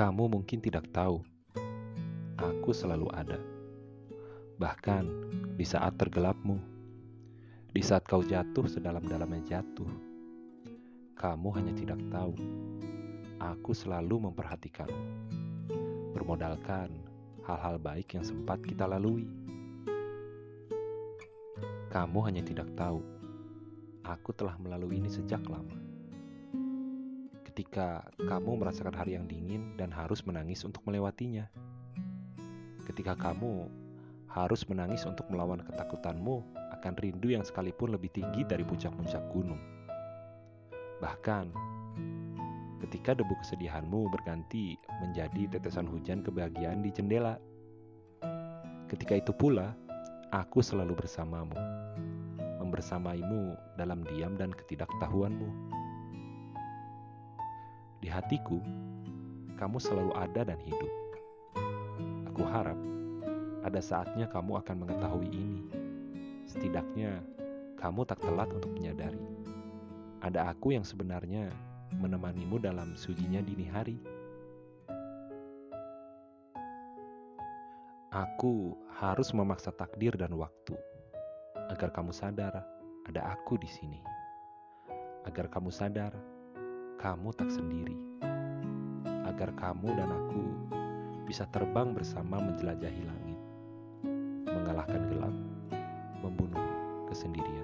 Kamu mungkin tidak tahu, aku selalu ada. Bahkan di saat tergelapmu, di saat kau jatuh sedalam-dalamnya jatuh, kamu hanya tidak tahu. Aku selalu memperhatikanmu, bermodalkan hal-hal baik yang sempat kita lalui. Kamu hanya tidak tahu, aku telah melalui ini sejak lama. Ketika kamu merasakan hari yang dingin dan harus menangis untuk melewatinya, ketika kamu harus menangis untuk melawan ketakutanmu akan rindu yang sekalipun lebih tinggi dari puncak-puncak gunung. Bahkan, ketika debu kesedihanmu berganti menjadi tetesan hujan kebahagiaan di jendela. Ketika itu pula, aku selalu bersamamu, membersamaimu dalam diam dan ketidaktahuanmu. Di hatiku, kamu selalu ada dan hidup. Aku harap ada saatnya kamu akan mengetahui ini. Setidaknya, kamu tak telat untuk menyadari. Ada aku yang sebenarnya menemanimu dalam sujinya dini hari. Aku harus memaksa takdir dan waktu agar kamu sadar ada aku di sini. Agar kamu sadar kamu tak sendiri. Agar kamu dan aku bisa terbang bersama menjelajahi langit mengalahkan gelap, membunuh kesendirian.